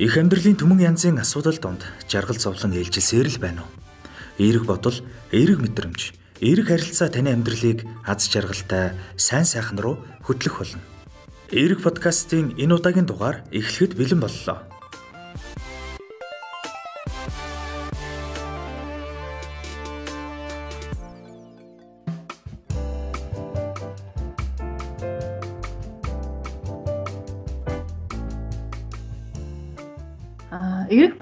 Их амьдралын түмэн янзын асуудал донд жаргал зовлон ээлжилсээр л байна уу? Эерэг бодол, эерэг мэдрэмж, эерэг харилцаа таны амьдралыг аз жаргалтай, сайн сайхан руу хөтлөх болно. Эерэг подкастын энэ удаагийн дугаар эхлэхэд бэлэн боллоо.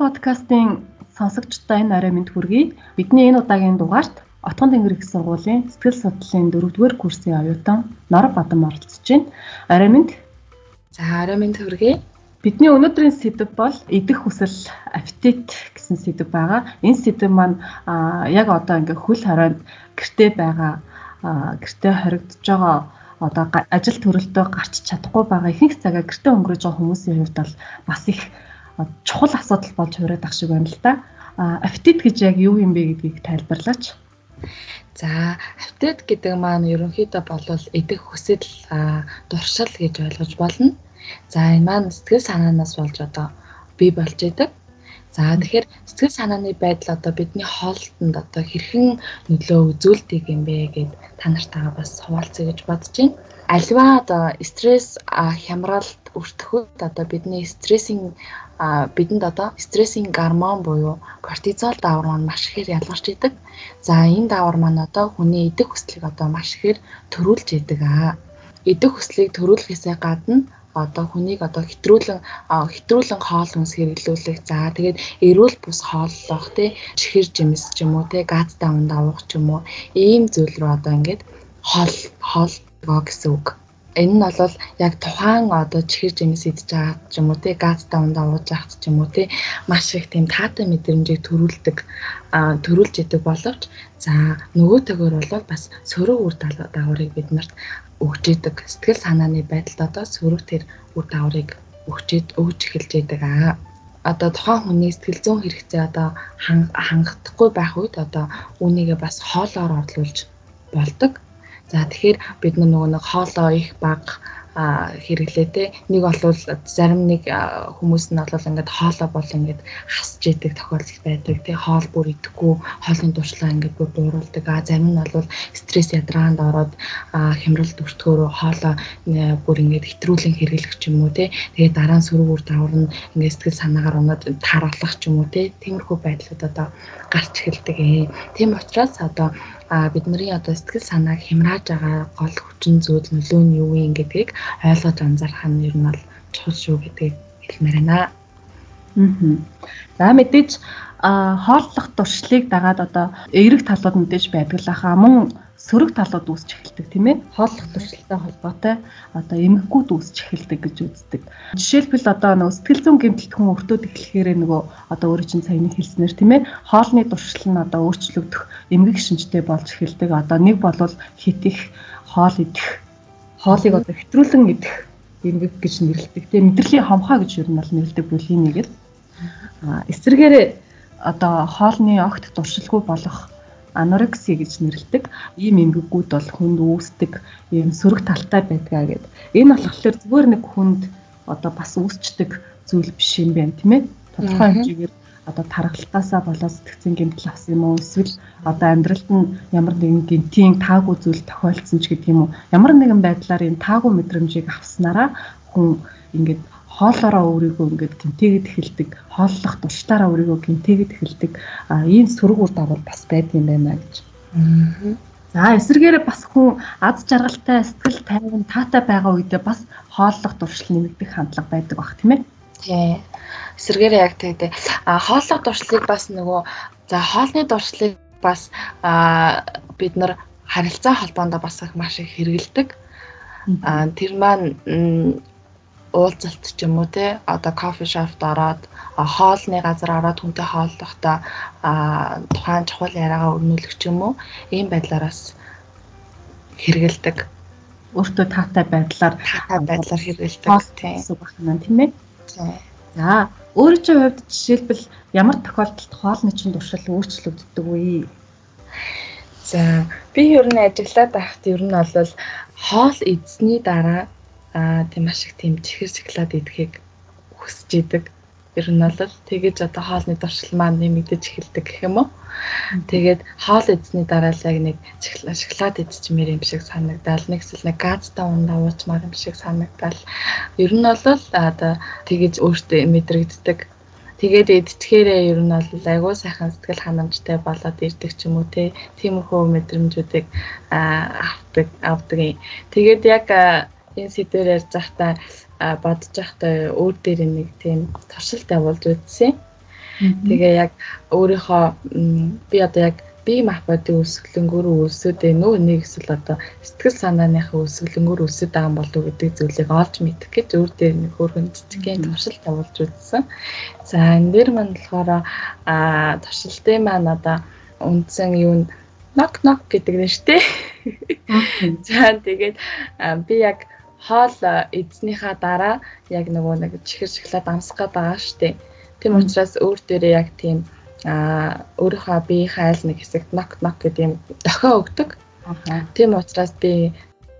Подкастын сонсогчдоо энэ арай мэд хүргэе. Бидний энэ удаагийн дугаарт Отгон тэнгэр их сургуулийн сэтгэл судлалын 4-р курсын оюутан Нор Бадан оролцож байна. Арай мэд. За арай мэд хүргэе. Бидний өнөөдрийн сэдв бол идэх хүсэл аппетит гэсэн сэдв байгаа. Энэ сэдв маань яг одоо ингээ хөл хоройнд гэртээ байгаа гэртээ хоригдож байгаа одоо ажил төрөлтөө гарч чадахгүй байгаа ихэнх цагаа гэртээ өнгөрөөж байгаа хүмүүсийн хувьд бол бас их чухал асуудал болж хувираад ах шиг байна л да. Аппетит гэж яг юу юм бэ гэдгийг тайлбарлаач. За, аппетит гэдэг маань ерөнхийдөө болвол идэх хүсэл, дуршил гэж ойлгож болно. За, энэ маань сэтгэл санаанаас болж одоо бий болж идэг. За тэгэхээр сэтгэл санааны байдал одоо бидний хоолтонд одоо хэрхэн нөлөө үзүүлдэг юм бэ гэд та нартайгаа бас хуваалцъя гэж бодож байна. Альва одоо стресс, хямралд өртөхөд одоо бидний стрессing бидэнд одоо стрессing гормон буюу кортизол даавар маань маш ихээр ялгарч идэг. За энэ даавар маань одоо хүний идэх хүслийг одоо маш ихээр төрүүлж идэг аа. Идэх хүслийг төрүүлэхээсээ гадна одоо хүнийг одоо хэтрүүлэн хэтрүүлэн хоол хүнс хэрэглүүлэх. За тэгээд эрүүл бус хооллох тий чихэр жимс ч юм уу тий газ давнд авах ч юм уу ийм зүйл рүү одоо ингээд хоол хоолгоо гэсэн үг. Энэ нь бол яг тухайн одоо чихэр жимс идж байгаа ч юм уу тий газ давнд авууж байгаа ч юм уу тий маш их тийм таатай мэдрэмжийг төрүүлдэг төрүүлж идэг боловч за нөгөө төгөр бол бас сөрөг үр дагаврыг бид нарт өгч идэг сэтгэл санааны байдалд одоо сөрөг тэр үр дагаврыг өгч өгж эхэлж идэг аа одоо тухайн хүний сэтгэл зүйн хэрэгцээ одоо хангахгүй байх үед одоо үүнийгээ бас хоолоор орлуулж болдог. За тэгэхээр бид нөгөө нэг хоолоо их бага хэрэглээ те. Нэг болвол зарим нэг хүмүүс нь бол ингээд хоолоо бол ингээд хасж идэг тохиолдол байдаг те. Хоол бүр идэхгүй хоолны дуршлаа ингээд бүр дууруулдаг а зарим нь бол стресс ядраанд ороод хямралд өртгөөрөө хоолоо бүр ингээд хэтрүүлэн хэрэглэх ч юм уу те. Тэгээ дараа нь сөрөг үр даврна ингээд сэтгэл санаагаар унаад тааруулах ч юм уу те. Тиймэрхүү байдлууд одоо гарч эхэлдэг тийм учраас одоо бидний одоо сэтгэл санааг хямрааж байгаа гол хүчин зүйл нөлөө нь юу юм гэдгийг ойлгож анзаарах нь ер нь бол чухал шүү гэдгийг хэлмээр байна. Аа. За мэдээж хооллох туршлыг дагаад одоо эерэг талууд мэдээж байдаг л хаа мөн сөрөг талууд үүсч эхэлдэг тийм ээ хооллох туршилтай холбоотой одоо эмгэгүүд үүсч эхэлдэг гэж үздэг. Жишээлбэл одоо нөгөө сэтгэл зүйн гэмтэлтхэн өртөөд эхлэхээр нөгөө одоо өөрөө чинь саяны хэлснээр тийм ээ хоолны туршил нь одоо өөрчлөгдөх эмгэг шинжтэй болж эхэлдэг. Одоо нэг болвол хит их хоол идэх хоолыг одоо хэтрүүлэн идэх эмгэг гэж нэрлэдэг. Тэгээ мэдрэлийн хомхоо гэж юу нь бол нэрлэдэг бүлийн нэгэд. А эсвэргээр одоо хоолны огт туршилгүй болох анорекси гэж нэрлэдэг ийм эмгэгүүд бол хүнд үүсдэг ийм сөрөг талтай байдгаа гэд. Энэ болохоор зүгээр нэг хүнд одоо бас үүсчдэг зүйл биш юм байна тийм ээ. Тодорхой хэмжээгээр одоо тархалтаасаа болоод сэтгцэн гэмтэл авсан юм уу эсвэл одоо амьдралд нь ямар нэгэн гинтийн таагүй зүйл тохиолдсон ч гэдэг юм уу ямар нэгэн байдлаар энэ таагүй мэдрэмжийг авснараа хүн ингээд хоолоороо өөрийгөө ингээд гинтэйгэд эхэлдэг, хооллох туршлаараа өөрийгөө гинтэйгэд эхэлдэг ийм сөрөг үр дагавар бас байдаг юм байна гэж. За эсвэргээрээ бас хүн аз жаргалтай, сэтгэл тайван, таатай байгаа үедээ бас хооллох туршил нэмэгдэх хандлага байдаг бах тийм ээ. Тий. Эсвэргээрээ яг тэгтээ. А хооллох туршлыг бас нөгөө за хоолны туршлыг бас а бид нар харилцаа холбоонд бас их маш их хэрэгэлдэг. А тэр маань уулзалт ч юм уу те одоо кофе шопт ороод хоолны газар ороод хүнтэй хооллохдоо тухайн чухал яриагаа өрнүүлэх ч юм уу ийм байдлаараас хэрэгэлдэг өөртөө таатай байдлаар таатай байдлаар хэрэгэлдэг тийм байна тийм ээ. За өөрийн чинь хувьд жишээлбэл ямар тохиолдолд хоолны чинь туршил өөрчлөгддөг вэ? За би ер нь ажиглаад байхад ер нь бол хоол эзний дараа аа тийм маш их тийм чихэр цэглаад идэхийг хүсэж идэг. Ер нь бол тэгэж одоо хоолны дуршил маань нэмэгдэж эхэлдэг гэх юм уу. Тэгээд хоол эзний дараа л яг нэг шоколад идчихмээр юм шиг санагдал, нэг эсвэл нэг газтай ундаа уучмаар юм шиг санагдал. Ер нь бол одоо тэгэж өөртөө мэдрэгддэг. Тэгээд идчихээрээ ер нь бол айгүй сайхан сэтгэл ханамжтай болоод ирдэг ч юм уу те. Тиймэрхүү мэдрэмжүүдийг авдаг авдаг. Тэгээд яг энэ сэдвээр ярьж байхдаа бодож байхдаа өөр дээр нэг тийм туршилт явуулж үзсэн. Тэгээ яг өөрийнхөө би одоо яг бие махбодын өсгөлөнгөөр өсөд ээ нөө нэг эсвэл одоо сэтгэл санааныхаа өсгөлөнгөөр өсөд байгаа болов гэдэг зүйлийг олж мэдэх гэж өөр дээр нэг хөргөн жижигхэн туршилт явуулж үзсэн. За энэ дээр маань болохоор а туршилтын маань одоо үндсэн юу нок нок гэдэг нь шүү дээ. За тэгээд би яг хоол эзнийхаа дараа яг нөгөө нэг чихэр шоколад амсах гээд байгаа дээ. Тийм учраас өөр дээрээ яг тийм а өөрийнхөө биеийнхээ айл нэг хэсэгт нок нок гэдэг юм дохио өгдөг. Тийм учраас би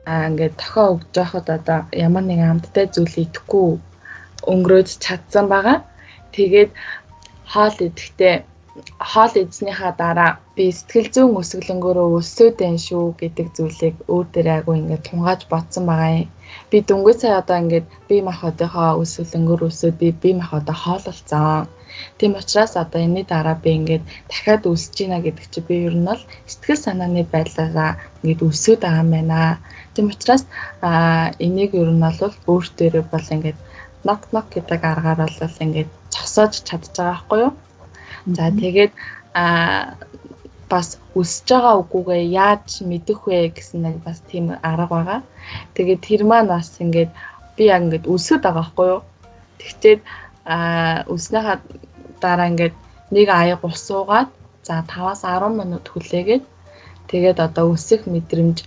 а ингээд дохио өгж байхад одоо ямар нэгэн амттай зүйл идэхгүй өнгөрөөж чадсан байгаа. Тэгээд хоол идэхдээ хоол эзнийхаа дараа би сэтгэл зүйн өсгөлөнгөөрөө өсөөд байна шүү гэдэг зүйлийг өөр дээр айгу ингээд тунгааж бодсон байгаа юм. Би дөнгөж сая одоо ингээд бие махбодынхоо өсгөлөнгөөр өсөөд би бие махбодоо хоололцсон. Тийм учраас одоо энэний дараа би ингээд дахиад өсөж гинэ гэдэг чи би ер нь бол сэтгэл санааны байдлаараа ингээд өсөөд байгаа юм байна. Тийм учраас а энийг ер нь бол өөртөө бол ингээд нок нок гэдэг аргаар бол ингээд цогсоож чадж байгаа байхгүй юу? За тэгээд а бас өсөж байгаа үгүйгээ яаж мэдэх вэ гэсэн нэг бас тийм арга байгаа. Тэгээд тэр маань бас ингээд би яг ингээд өсөд байгаа байхгүй юу? Тэгтээд а өснөхөө дараа ингээд нэг аяг ус суугаад за 5-аас 10 минут хүлээгээд тэгээд одоо өсөх мэдрэмж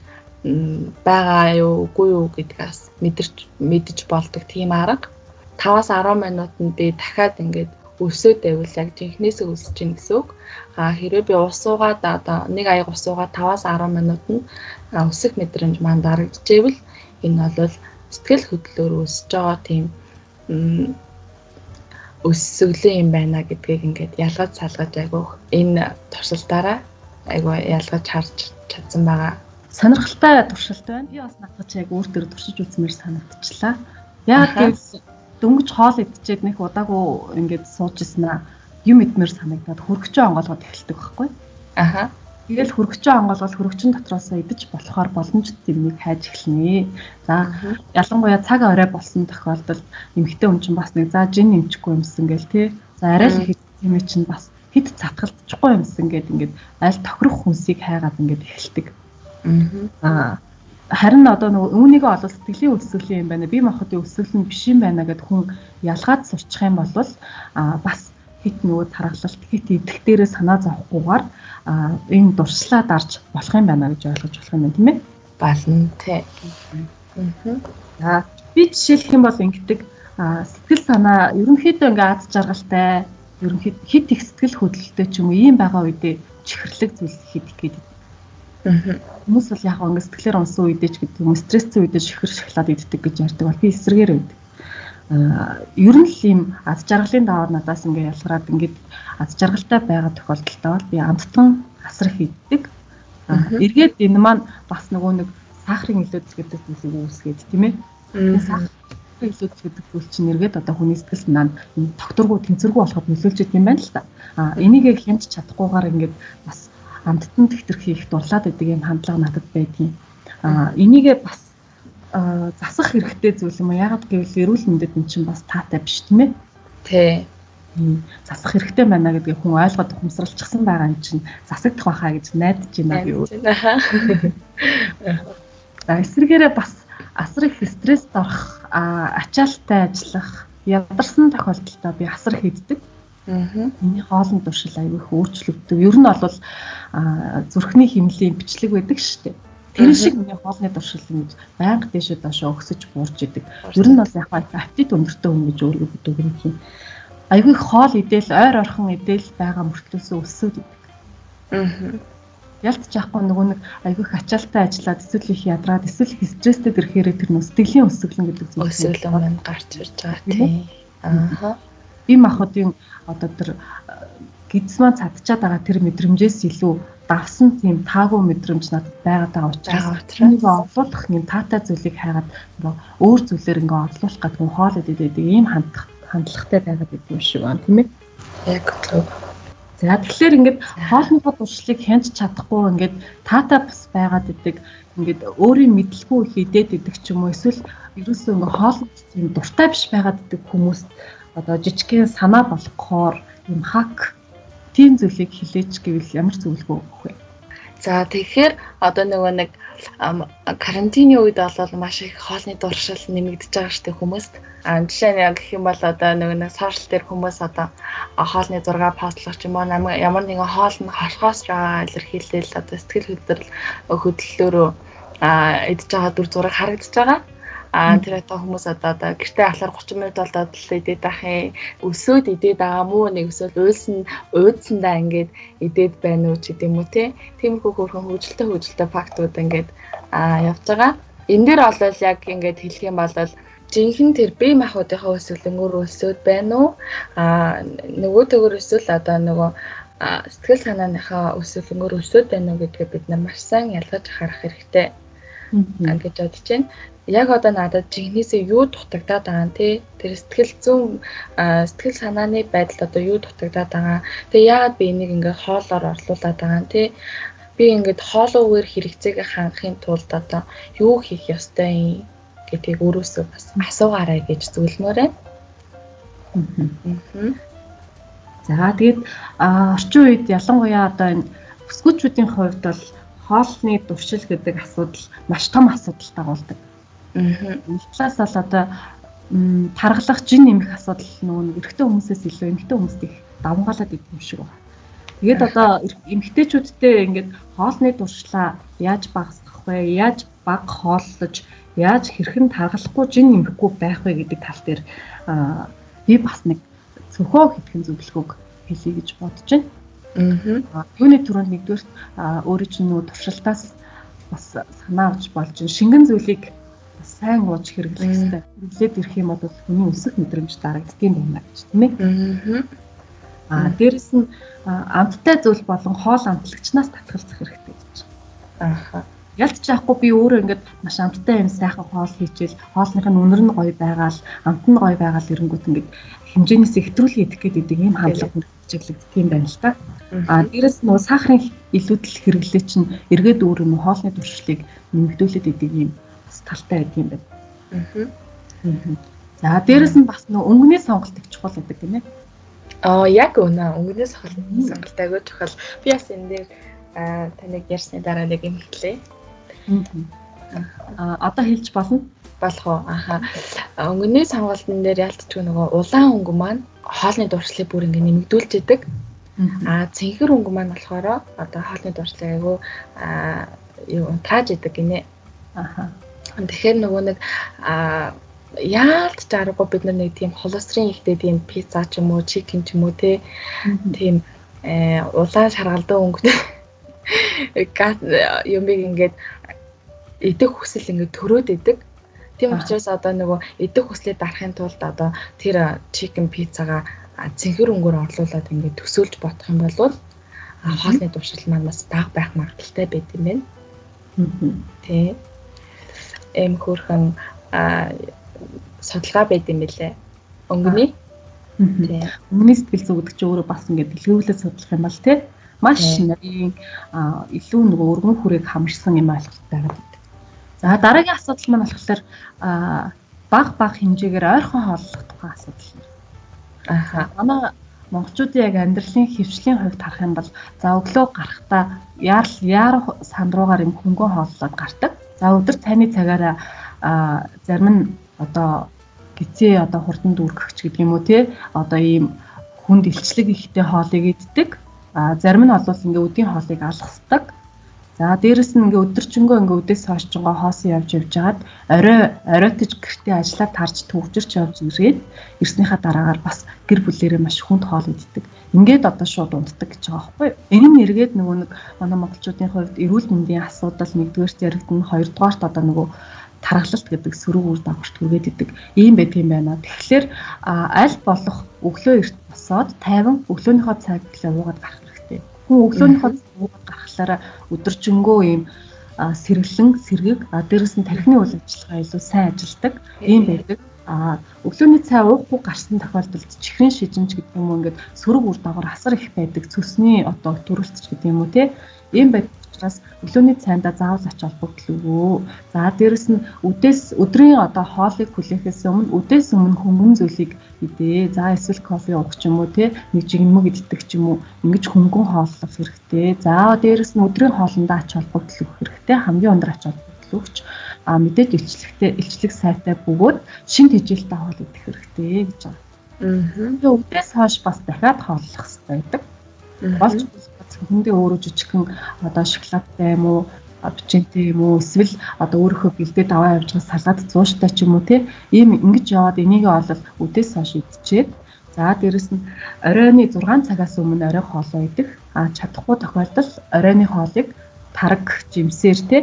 байгаа юу үгүй юу гэдгээс мэдэрч мэдж болдог тийм арга. 5-аас 10 минутанд би дахиад ингээд өсөөд байвал яг жинхнээсээ өсөж гин гэсэн үг. А хэрвээ би ус суугаад одоо нэг аяг ус суугаад 5-аас 10 минутанд өсөх мэдрэмж маань дарагдчихвэл энэ бол сэтгэл хөдлөлөөр өсөж байгаа тийм өссөглөө юм байна гэдгийг ингээд ялгаж салгаж айгу энэ туршилтаараа айгу ялгаж харж чадсан байгаа. Сонирхолтой туршилт байна. Би бас надад яг өөр төр туршиж үзмээр санагдчихлаа. Яг гэвэл дөнгөж хоол идчихэд нэг удаагүй ингээд сууж ирсэн юм идмээр санагдаад хөргөчөө онгоолгоод эхэлдэг байхгүй. Аха. Тэгэл хөргөчөө онгоолгол хөргөчн дотроос идэж болохоор боломж зэмнийг хайж эхэлнэ. За ялангуяа цаг орой болсон тохиолдолд эмэгтэй хүн чинь бас нэг за жин нэмчихгүй юмсан гэл тий. За арай л их юм чинь бас хэд цатгалдчихгүй юмсан гэд ингээд аль тохирох хүнсийг хайгаад ингээд эхэлдэг. Аа харин одоо нөгөө үүнийгээ олол сэтгэлийн өсвөлийн юм байна. Бие махбодын өсвөл нь биш юм байна гэдээ хүн ялгаад сурчих юм бол а бас хит нөгөө тархалт хит идэх дээрээ санаа зовхгүйгээр а энэ дуршлаа дарж болох юм байна гэж ойлгож болох юм байна тийм ээ. Болно тий. Аа би жишээлх юм бол ингэдэг сэтгэл санаа ерөнхийдөө ингээ аз жаргалтай ерөнхийд хит их сэтгэл хөдлөлтөй ч юм уу ийм байгаа үедээ чихэрлэг зүйл хийх гэдэг Хүмүүс бол яг ингэ сэтгэлээр унсан үедээ ч гэдэг юм стрессцэн үедээ шихэр шоколад иддэг гэж ярьдаг бол би эсрэгээр байдаг. Аа ер нь л ийм аз жаргалын даваар надаас ингэ ялгараад ингээд аз жаргалтай байгаа тохиолдолтой бол би амттан асрах иддэг. Аа эргээд энэ маань бас нөгөө нэг сахарын илүүдс гэдэг зүйлийг үүсгээд тийм ээ. Сахарын илүүдс гэдэг зүйл чинь эргээд одоо хүний сэтгэл санаанд тогтургуу тэнцвэргүй болоход нөлөөлж идэм байна л та. Аа энийг хянч чадахгүйгээр ингээд бас амттан тэмдэг хийх дурлаад байдаг юм хандлага надад байдгийн. Аа энийгээ бас засах хэрэгтэй зүйл юм аа. Ягаад гэвэл эрүүл мэндэд эн чинь бас таатай биш тийм ээ. Тий. Засах хэрэгтэй байна гэдгийг хүн ойлгоод ухамсарлчихсан байгаа юм чинь засагдах байхаа гэж найдаж байна би. За эсвэргээрээ бас асар их стресст орох, ачаалттай ажиллах, ядарсан тохиолдолдоо би асар хийддэг. Миний хоолны туршил аягүй их өөрчлөгддөг. Ер нь бол зүрхний хэмнэлийн бичлэг байдаг шүү дээ. Тэр шиг миний хоолны туршил ингэж байнга дэшээ доошоо өксөж буурч идэг. Ер нь бол яг аппетит өндөртэй хүн гэж өөрөө гэдэг юм. Аягүй хоол идэл ойр орхон идэл байгаа мөртлөөсөө өсөөд идэг. Аа. Ялт жаахгүй нөгөө нэг айгүй их ачаалттай ажиллаад эсвэл их ядраад эсвэл стресстэй ирэхээр тэр нөө сэтгэлийн өсөглөн гэдэг зүйл өсөглөн маань гарч ирж байгаа тийм. Аа бие махбодын одоо тэр гидс маань цадчаад байгаа тэр мэдрэмжээс илүү давсан тийм таагүй мэдрэмж надад байгаад байгаа учраас энийг орлуулах юм таатай зүйлийг хайгаад өөр зүйлээр ингээ орлуулах гэдэг нь хоол идэдэг ийм хандах хандлагатай байгаад идэв юм шиг байна тийм ээ. Яг зөв. За тэгэхээр ингээд хоолныхоо туршлыг хянч чадахгүй ингээд таатай бас байгаад идэг ингээд өөрийн мэдлгүй хийдээд идэг ч юм уу эсвэл ерөөсөө ингээ хоол тийм дуртай биш байгаад идэг хүмүүст одоо жижигхэн санаа болгохоор юм хак тийм зүйлийг хилээч гэвэл ямар зөвлөгөө өгөх вэ? За тэгэхээр одоо нөгөө нэг карантины үед бол маш их хоолны дуршил нэмэгдэж байгаа штеп хүмүүст. А жишээ нь гэх юм бол одоо нөгөө нэг сошиал дээр хүмүүс одоо хоолны зураг постлох ч юм уу ямар нэгэн хоол нь хорхоос байгаа илэрхийлэл одоо сэтгэл хөдлөл хөдлөлөөрөө а идж байгаа дүр зураг харагдаж байгаа. А тэр одоо хүмүүс одоо одоо гэртээ алхаар 30 минут болоод л идээд байх юм. Өсөөд идээд байгаа мó нэг өсөөл уйлсан уудсандаа ингээд идээд байна уу ч гэдэм үү те. Тиймэрхүү хөөрхөн хөгжилтэй хөгжилтэй фактууд ингээд а явж байгаа. Энэ дээр бол яг ингээд хэлэх юм бол жинхэнэ тэр бие махбодынхаа өсвөлөнгөөр өсөөд байна уу? А нөгөө төгөр өсвөл одоо нөгөө сэтгэл санааныхаа өсвөлөнгөөр өсөөд байна уу гэдгээ бид нар маш сайн ялгаж харах хэрэгтэй гэж бодож байна яг одоо надад жигнэсээ юу дутагдаад байгаа нь тий? Тэр сэтгэл зүйн сэтгэл санааны байдал одоо юу дутагдаад байгаа? Тэгээ яагаад би энийг ингээд хоолоор орлуулад байгаа нь тий? Би ингээд хоолойгоор хэрэгцээг хангахын тулд одоо юу хийх ёстой юм гэдгийг өөрөөсөө бас асуугаарай гэж зөвлөмөр байна. За тэгээд орчин үед ялангуяа одоо энэ өсгөөчүүдийн хувьд бол хоолны дуршил гэдэг асуудал маш том асуудал дагуулдаг. Нэг талаас бол одоо таргалах жин нэмэх асуудал нөгөө нэг эрэгтэй хүмүүсээс илүү эмэгтэй хүмүүст их давмгаалаад идэв юм шиг байна. Тэгээд одоо эмэгтэйчүүдтэй ингээд хоолны дуршлаа яаж багасгах вэ? Яаж баг хооллож, яаж хэрхэн таргалахгүй жин нэмэхгүй байх вэ гэдэг тал дээр би бас нэг цөхөө хэдхэн зөвлөгөөг хэлье гэж бодож байна. Аа. Юуны түрүүнд нэгдүгээр өөрөө чинь нөгөө туршилтаас бас санаа авч болж шингэн зүйлийг сайн ууж хэрэглэх хэрэгтэй. Хэрэглээд ирэх юм бол хүний өсөх мэдрэмж дарагддгийн байна гэж тийм ээ. Аа дээрэс нь амттай зүйл болон хоол амтлагчнаас татгалзах хэрэгтэй гэж. Ааха. Ялт чаахгүй би өөрөө ингээд маш амттай юм сайхан хоол хийчихэл хоолных нь үнэр нь гоё байгаал амт нь гоё байгаал эрэнгүүт ингээд хэмжээнээс ихтрүүлэн идэх гэдэг ийм хандлага чиглэгдэх юм байна л та. А дээрэс нь сахарын илүүдэл хэрэглээ чинь эргээд өөр юм хоолны туршлыг нэмэгдүүлээд идэг юм талтай байдаг юм байна. Аа. За дээрэс нь бас нөө өнгөний сонголт их чухал гэдэг тийм ээ. Аа яг үнэ өнгөний сонголт агай чухал. Би бас энэ дээр таныг ярьсны дараа нэг юм хэллээ. Аа одоо хэлж болно болох уу? Аха. Өнгөний сонголтын дээр ялцчих нөгөө улаан өнгө маань хоолны дуршлыг бүр ингэ нэмэгдүүлж идэг. Аа цэнхэр өнгө маань болохоор одоо хоолны дуршлыг айгүй аа юу тааж идэг гинэ. Аха. Тэгэхээр нөгөө нэг а яалт чаргагүй бид нар нэг тийм холестерин ихтэй тийм пицца ч юм уу, чикен ч юм уу те. Тийм э улаан шаргалдаа өнгөтэй гат юмыг ингээд идэх хүсэл ингээд төрөөд идэг. Тийм учраас одоо нөгөө идэх хүслээ дарахын тулд одоо тэр чикен пиццагаа цэнхэр өнгөөр орлуулад ингээд төсөөлж бодох юм бол хоолны дуршил маань бас бага байх магадaltaй байт юм байна. Тэ эм хөрхөн судалгаа байд юм бэлээ. Өнгөний. Тийм. Өнгөний сэтгэл зүй гэдэг чинь өөрөө бас ингээд дэлгэрүүлээд судлах юм бол тий маш нарийн илүү нөгөө өргөн хүрээг хамарсан юм ойлголт байгаад байна. За дараагийн асуудал маань болохоор баг баг хэмжээгээр ойрхон хооллох тухай асуудал. Аха. Манай монголчуудын яг амьдралын хөвчлийн хувьд харах юм бол за өглөө гарахдаа яар яар сан руугаар юм хөнгөн хооллоод гардаг. За өдөр цайны цагаараа зарим нь одоо гизээ одоо хурдан дүүргэгч гэдэг юм уу те одоо ийм хүнд илчлэг ихтэй хоолыг иддэг. А зарим нь олвол ингээ өдийн хоолыг алгасдаг. За дээрэс нь ингээ өдөржингөө ингээ өдөөс хойшчингоо хоосон явж явж хагаад орой оройтож гэртээ ажиллаад тарж төвчөрч явж ирээд ирснийхаа дараагаар бас гэр бүлэрээ маш хүнд хоол иддэг. Ингээд одоо шууд унтдаг гэж байгаа байхгүй юу? Энэ эргээд нөгөө нэг манай монголчуудын хувьд эрүүл мэндийн асуудал нэгдүгээрт яригдана, хоёрдугаарт одоо нөгөө тархалт гэдэг сөрөг үр дагаварт хүргээд идэг ийм байдаг юм байна. Тэгэхээр аль болох өглөө эрт босоод тайван өглөөнийхөө цаг гэлээ уугаад гарах хэрэгтэй. Хүн өглөөнийхөө уугаад гарахлаараа өдөржингөө ийм сэргэлэн сэргийг дээрэс нь тархины үйл ажиллагаа илүү сайн ажилдаг ийм байдаг. А өглөөний цай уухгүй гарсан тохиолдолд чихрийн шижимч гэдэг юм уу ингээд сөрөг үр дагавар асар их байдаг. Цөсний одоо төрөлцч гэдэг юм уу те. Ийм байдаг учраас өглөөний цайндаа заавал ач холбогдол өгөө. За дээрэс нь үдээс өдрийн одоо хоолыг хүлээхээс өмнө үдээс өмнө хөнгөн зүйлийг идээ. За эсвэл кофе уух ч юм уу те нэг жигнэмэг иддэг ч юм уу ингэж хөнгөн хооллох хэрэгтэй. За дээрэс нь өдрийн хоолндоо ач холбогдол өгөх хэрэгтэй. Хамгийн өндөр ач холбогдол өгч а мэдээж илчлэгтэй илчлэг сайтай бөгөөд шин тэжээлтэй хоол идэх хэрэгтэй гэж байна. Аа. Тэгээ үдээс хойш бас дахиад хооллох хэрэгтэй байдаг. Болж хүндээ өөрөө жижигхэн одоо шоколадтай юм уу бичэнтэй юм уу эсвэл одоо өөрийнхөө бэлдээд аваа явж байгаа салаад зууштай ч юм уу те ийм ингэж яваад энийг олол үдээс хойш идчихэд. За дээрэс нь оройны 6 цагаас өмнө орой хоолоо идэх. А чадахгүй тохиолдолд оройны хоолыг тараг жимсээр те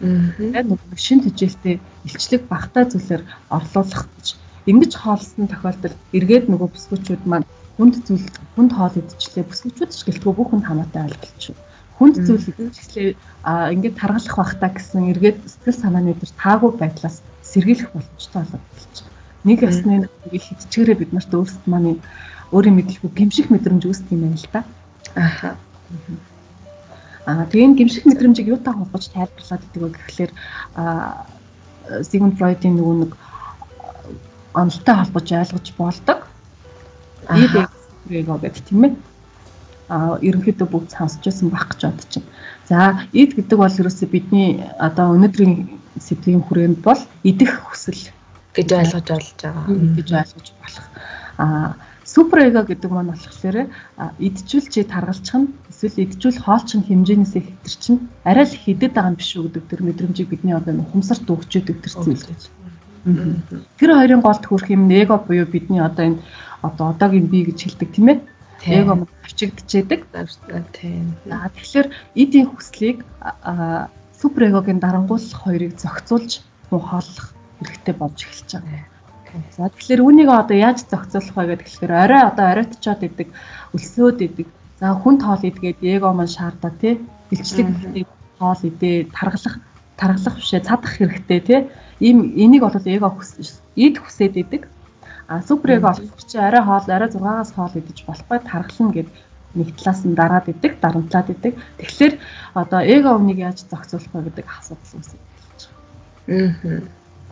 Аа. Шин тэжээлтэй илчлэг багтаа зүйлээр орлуулах гэж. Ингэж хоолсон тохиолдолд эргээд нөгөө бүсгүүчүүд маань хүнд зүйл хүнд хоол идчихлээ бүсгүүчүүд ч гэлтгүй бүх хүнд хамаатай ойлголчих. Хүнд зүйл идчихлээ а ингээд таргалах бахта гэсэн эргээд сэтгэл санааны дээр таагүй байдлаас сэргийлэх боломжтой байгаа. Нэг ясны ингээд хитчгээрээ бид нарт өөрсд маань өөрийн мэдлэггүй гимших мэдрэмж үүсдэг юм байна л да. Аха. Аа тэгээд гимших мэдрэмжийг юутай холбож тайлбарлаад идэг вэ гэхлээр аа Sigmund Freud-ийн нөгөө нэг онолтой холбож ойлгож болдог. Ид эго гэдэг тийм ээ. Аа ерөнхийдөө бүгд сонсч байсан байх гэж бодож байна. За ид гэдэг бол ерөөсөө бидний одоо өнөөдрийн сэдвийн хүрээнд бол идэх хүсэл гэж ойлгож болж байгаа. гэж ойлгож болох. Аа Супер эго гэдэг маань болохоор идчихвэл чи таргалчих нь эсвэл идчихвэл хоолч нь хэмжээнээсээ хэтэр чинь арай л хідэд байгаа юм биш үү гэдэг тэр мэдрэмжийг бидний одоо ухамсарт өгчөөд тэр зүйл гэж. Тэр хоёрын голд хүрэх юм эго буюу бидний одоо энэ одоо одоогийн бие гэж хэлдэг тийм ээ. Эго маань авчигдчихэд. Тийм. За тэгэхээр эдийн хүслийг супер эгогийн дарангуулах хоёрыг зохицуулж хооллох хэрэгтэй болж эхэлж байгаа. За тэгэхээр үүнийг одоо яаж зохицуулах вэ гэдэг тэгэхээр орой одоо оройтчоод идэг, өлсөөд идэг. За хүн тоол идгээд эго маань шаардаа тий. Илчлэг тоол идээ, таргалах таргалах бишээ цадах хэрэгтэй тий. Ийм энийг бол эго ид хүсээд идэг. А супер эго болох чи арай хоол арай 6-аас хоол идэж болохгүй таргална гэд нэг талаас нь дараад идэг, дарамтлаад идэг. Тэгэхээр одоо эго үнийг яаж зохицуулах вэ гэдэг асуудал үүсэж байна. Аа.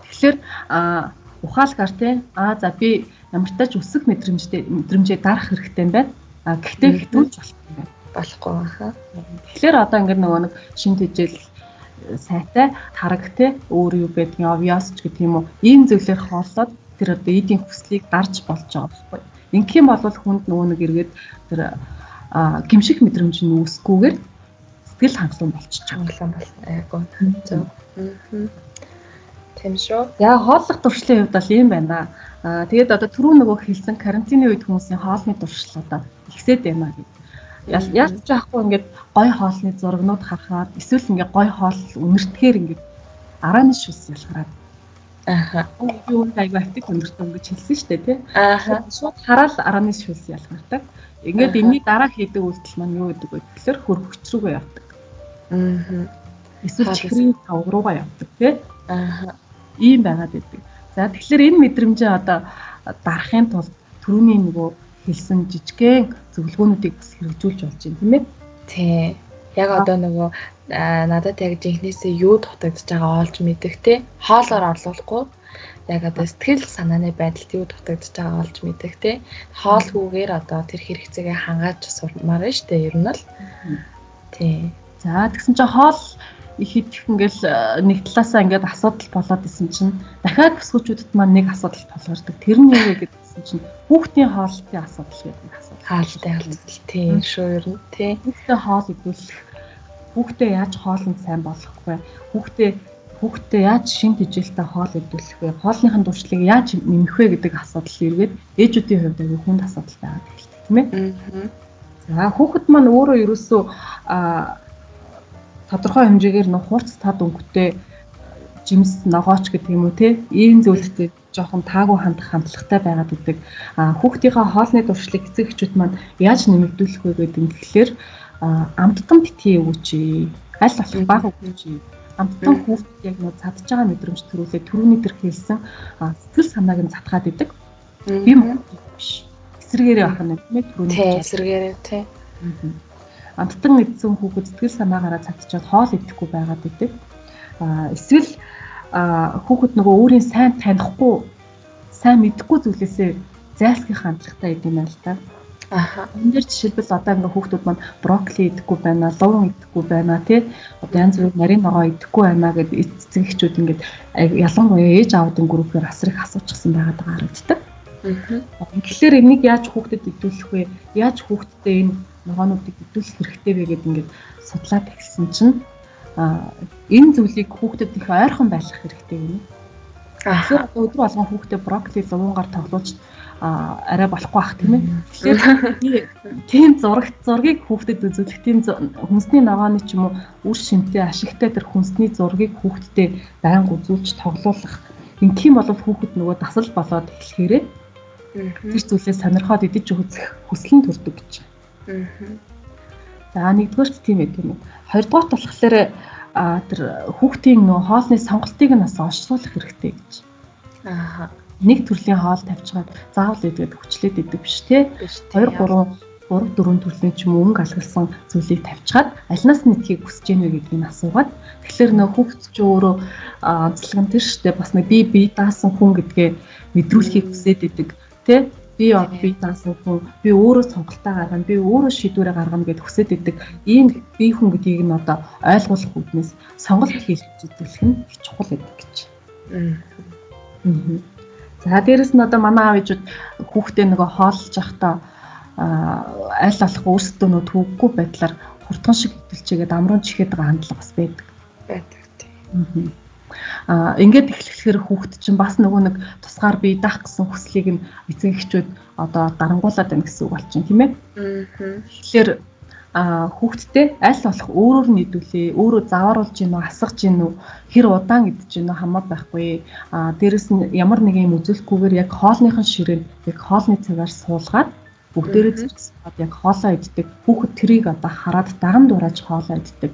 Тэгэхээр а ухаалгаар тий аа за би ямартай ч өсөх мэдрэмжтэй мэдрэмжээ дарах хэрэгтэй юм байна. А гэхдээ хитүүлж болохгүй юм байна. Болохгүй баха. Тэгэхээр одоо ингээд нөгөө нэг шин тэжээл сайтай тараг тий өөр юу байдгийг obvious ч гэдэг юм уу ийм зүйлээр хооллоод тэр одоо эдийн хүслийг дарж болж байгаа байхгүй. Ингэх юм бол хүнд нөгөө нэг эргээд тэр гимших мэдрэмж нь үүсгүүгээр сэтгэл хангалуун байгаа. Хангалуун болно. Айгуу. Зөв. Тийм шүү. Яа хооллох туршлын хувьд бол ийм байна. Аа тэгээд одоо түрүү нөгөө хэлсэн карантины үед хүмүүсийн хоолны туршил одоо ихсээд байна гэдэг. Яаж ч яахгүй ингээд гой хоолны зургнууд харахаар эсвэл ингээд гой хоол үнэртгэхээр ингээд арааны шүс ялгараад Аха. Юу айгу актив өндөртөө гэж хэлсэн шүү дээ тий. Аха. Шууд хараад арааны шүс ялгардаг. Ингээд энэний дараа хийдэг үйлдэл маань юу гэдэг вэ гэхээр хөргөгч рүүгээ явдаг. Аа. Эсвэл чихрийн тав руугаа явдаг тий. Аа ийм байгаад байдаг. За тэгэхээр энэ мэдрэмжээ одоо дарахын тулд түрүүний нөгөө хэлсэн жижигхэн зөвлөгөөнүүдийг бас хэрэгжүүлж болж байна тийм ээ. Тий. Яг одоо нөгөө надад яг жинхнээсээ юу дутагдж байгаа олж мэдэх те хоолоор орлуулахгүй. Яг одоо сэтгэл санааны байдалд юу дутагдж байгаа олж мэдэх те хоолгүйгээр одоо тэр хэрэгцээгээ хангааж сурмаар нь штэ ер нь л. Тий. За тэгсэн чинь хоол их идэх ингээл нэг талаасаа ингээд асуудал болоод исэн чинь дахиад бүсгүүчүүдэд маань нэг асуудал тулгардаг. Тэр нь юу вэ гэдсэн чинь хүүхдийн хоолтын асуудал гэдэг нэг асуудал. Хаалттай асуудал тийм шүү ер нь тийм. Хүүхдээ хоол идүүлэх хүүхдээ яаж хоолнд сайн болох вэ? Хүүхдээ хүүхдээ яаж шин тэжээлтэй хоол идүүлэх вэ? Хоолныхын дуршлыг яаж нэмэх вэ гэдэг асуудал эргээд ээжүүдийн хувьд аягүй хүнд асуудал байгаад эхэлдэг тийм ээ. За хүүхэд маань өөрөө ерөөсөө тодорхой хэмжээгээр нөх хурц тад өнгөтэй жимс ногооч гэдэг юм уу те ийм зүйлстэй жоохон таагүй хандах хандлагатай байгаад идэг. А хүүхдийнхээ хоолны дуршлыг эцэг эхчүүд маань яаж нэмэгдүүлэх вэ гэдэг нь тэгэхээр амттан битгий өгөөч. Аль болох бага өгөөч. Амттан хүүхдэд яг нөө цадж байгаа мэдрэмж төрүүлээ түрүүний төр хэлсэн сэтгэл санааг нь затгаад идэг. Би мөн биш. Эсрэгээрээ ах нь ээ түрүүний. Тий, эсрэгээрээ тий. Амттан идсэн хүүхэд сэтгэл санаагаараа цадчаад хоол идэхгүй байгаад идэг. А эсвэл хүүхэд нөгөө өөрийн сайн танихгүй сайн мэдхгүй зүйлээсээ зайлсхийх хандлагатай идэв юм л та. Аха. Энэ дэр жишээлбэл одоо ингээ хүүхдүүд маань брокколи идэхгүй байна, луван идэхгүй байна тий. Одоо янз бүрийн нарийн ногоо идэхгүй байна гэд эцэг эхчүүд ингээд ялангуяа ээж аавдын группээр асар их асуучихсан байгаад байгаа харагддаг. Аа. Тэгэхээр энийг яаж хүүхдэд идэвхэх вэ? Яаж хүүхдэд энэ ногоонуудыг идэвхэх хэрэгтэй вэ гэдээ ингээд судлаад эхэлсэн чинь энэ зүйлийг хүүхдэд их ойрхон байлгах хэрэгтэй юм. Тэгэхээр өдөр болгон хүүхдэд брокколи зовоонгаар тоглуулж арай болохгүй бах тийм ээ. Тэгэхээр тийм зураг зургийг хүүхдэд үзүүлэх тийм хүнсний ногооны ч юм уу үр шимтэй ашигтай тэр хүнсний зургийг хүүхдэд байнга үзүүлж тоглуулах. Ин тийм бол хүүхэд нөгөө дасал болоод эхлэхээрээ тэр зүйлээ сонирхоод идэж үзэх хүсэл нь төрдөг гэж. За нэгдүгээрт тийм ээ тийм үү. Хоёрдугаарт болохоор а тэр хүүхдийн нөө хоолны сонголтыг нь бас онцлуулах хэрэгтэй гэж. Аа. Нэг төрлийн хоол тавьчихад заавал идэхэд хүчлээд идэг биш те. 2 3 3 4 төрлийн ч юм уу өнгө алгалсан зүйлийг тавьчихад альнаас нь идэхийг хүсэж гэнэ гэдгийг нь асуугаад тэгэхээр нөө хүүхд ч өөрөө онцлог нь тэр штэ бас нэг би би даасан хүн гэдгээ мэдрүүлэхийг хүсээд идэг те би би даасан хүн би өөрөө сонголтоо гаргана би өөрөө шийдвэрээ гаргана гэд хүсэж идэг ийм би хүн гэдгийг нь одоо ойлгуулах үүднээс сонголт хийж үзүүлэх нь чухал гэдэг гэж. Аа. За дээрэс нь одоо манай аав ээжүүд хүүхдээ нөгөө хооллож явахдаа аль болох өөрсдөө нөө төвөггүй байдлаар хурдхан шиг хөдөлчигээд амрун чихээд байгаа хандлага бас байдаг. Байдаг тийм. Аа ингээд эхлэхээр хүүхэд чинь бас нөгөө нэг тусгаар бие даах гэсэн хүслийг нь эцэг эхчүүд одоо дарангуулад байна гэсэн үг болчихно тийм ээ. Тэгэхээр хүүхдтэй аль болох өөрөөр нийдүүлээ өөрөө завааруулж гинөө асгаж гинөө хэр удаан идэж гинөө хамаа байхгүй. А дээрэс нь ямар нэг юм үзүүлэхгүйгээр яг хоолныхон ширээн яг хоолны цагаар суулгаад бүгдээрээ зэрэгсээд яг хоолоо иддэг. Хүүхэд трийг одоо хараад даган дурааж хоолоо иддэг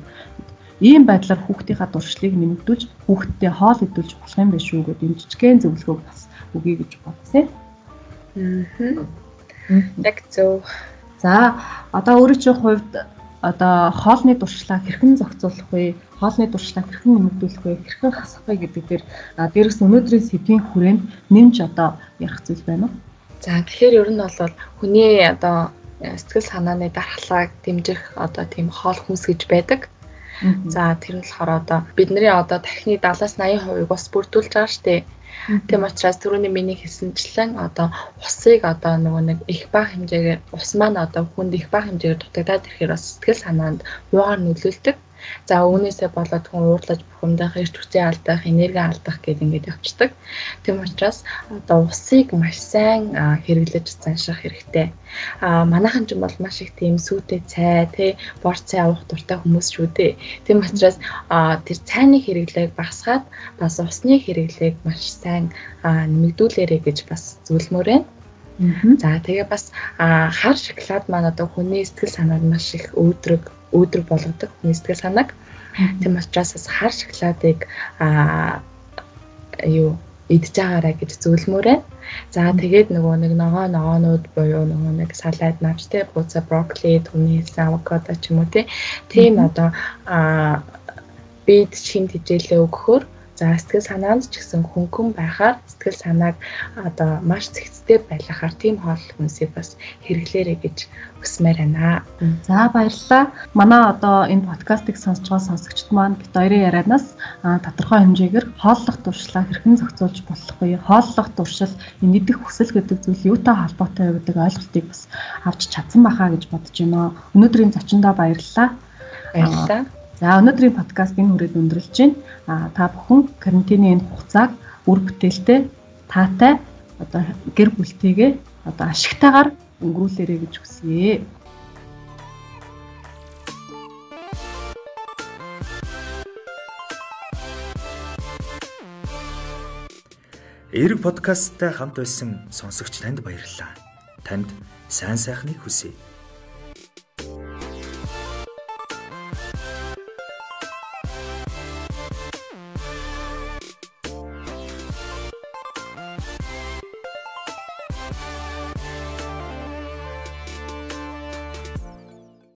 Ийм байдлаар хүүхдийнхаа дуршлыг нэмэгдүүлж хүүхдтэй хоол идүүлж болох юм биш үү гэдэг юм жижигхэн зөвлөгөөг бас өгье гэж бодсон. Аа. Яг зөв. За одоо чинь хувьд одоо хоолны дуршлаа хэрхэн зохицуулах вэ? Хоолны дуршлаа хэрхэн нэмэгдүүлэх вэ? Хэрхэн хасах вэ гэдэг дээр дээрээс өнөөдрийн сэдвийн хүрээнд нэмж одоо ярих зүйл байна уу? За тэгэхээр ер нь бол хүний одоо сэтгэл санааны дархлааг дэмжих одоо тийм хоол хүнс гэж байдаг. За тэр болохоор одоо бидний одоо дахны 70-аас 80% бас бүрдүүлж байгаа шүү дээ. Тийм учраас түрүүний миний хэлсэнчлэн одоо усыг одоо нөгөө нэг их бага хэмжээгээр ус маань одоо хүнд их бага хэмжээгээр дутагдаад ирэхээр бас сэтгэл санаанд муугар нөлөөлдөг. За үүнээсээ болоод хүн уурлаж бухимдах, эрч хүчээ алдах, энерги алдах гэдэг ингээд явцдаг. Тийм учраас одоо усыг маш сайн хэрэглэж занших хэрэгтэй. А манайхан ч бол маш их тийм сүйтэй цай, тэ бор цай авах дуртай хүмүүс шүү дээ. Тийм учраас тэр цайны хэрэглээг багасгаад бас усны хэрэглээг маш сайн нэмэгдүүлээрэй гэж бас зөвлөмөр байна. За тэгээ бас хар шоколад маань одоо хүний сэтгэл санаанд маш их өөдрөг өөдрөг болгодог хүний сэтгэл санааг. Тийм учраас бас хар шоколадыг аа юу идж байгаарай гэж зөвлөмөр байна. За тэгээд нөгөө нэг ногоо ногоонууд буюу нөгөө нэг салаад навч те буцаа брокколи, түүний хэлсэн авокадо ч юм уу те. Тийм одоо аа бид шимт хичээлээ өгөхөөр За сэтгэл санаанд ч гэсэн хөнгөн байхаар сэтгэл санааг одоо маш зэгцтэй байлгахаар тийм хоол хүнсийг бас хэрэглээрэй гэж хүсмээр байна. За баярлалаа. Манай одоо энэ подкастыг сонсож байгаа сонсогчд маань бит хоёрын ярианаас тодорхой хэмжээгээр хооллох туршлага хэрхэн зохицуулж болох вэ? Хооллох туршил нэгдэх хүсэл гэдэг зүйл юутай холбоотой вэ гэдэг ойлголтыг бас авч чадсан байхаа гэж бодож байна. Өнөөдрийн зочиндоо баярлалаа. Баярлалаа. За өнөөдрийн подкаст энэ хүрээд өндөрлөж байна. А та бүхэн карантины энэ хугацааг үр бүтээлтэй таатай одоо гэр бүлтэйгээ одоо ашигтайгаар өнгөрүүлээрэй гэж хүсье. Эерэг подкасттай хамт байсан сонсогч танд баярлалаа. Танд сайн сайхныг хүсье.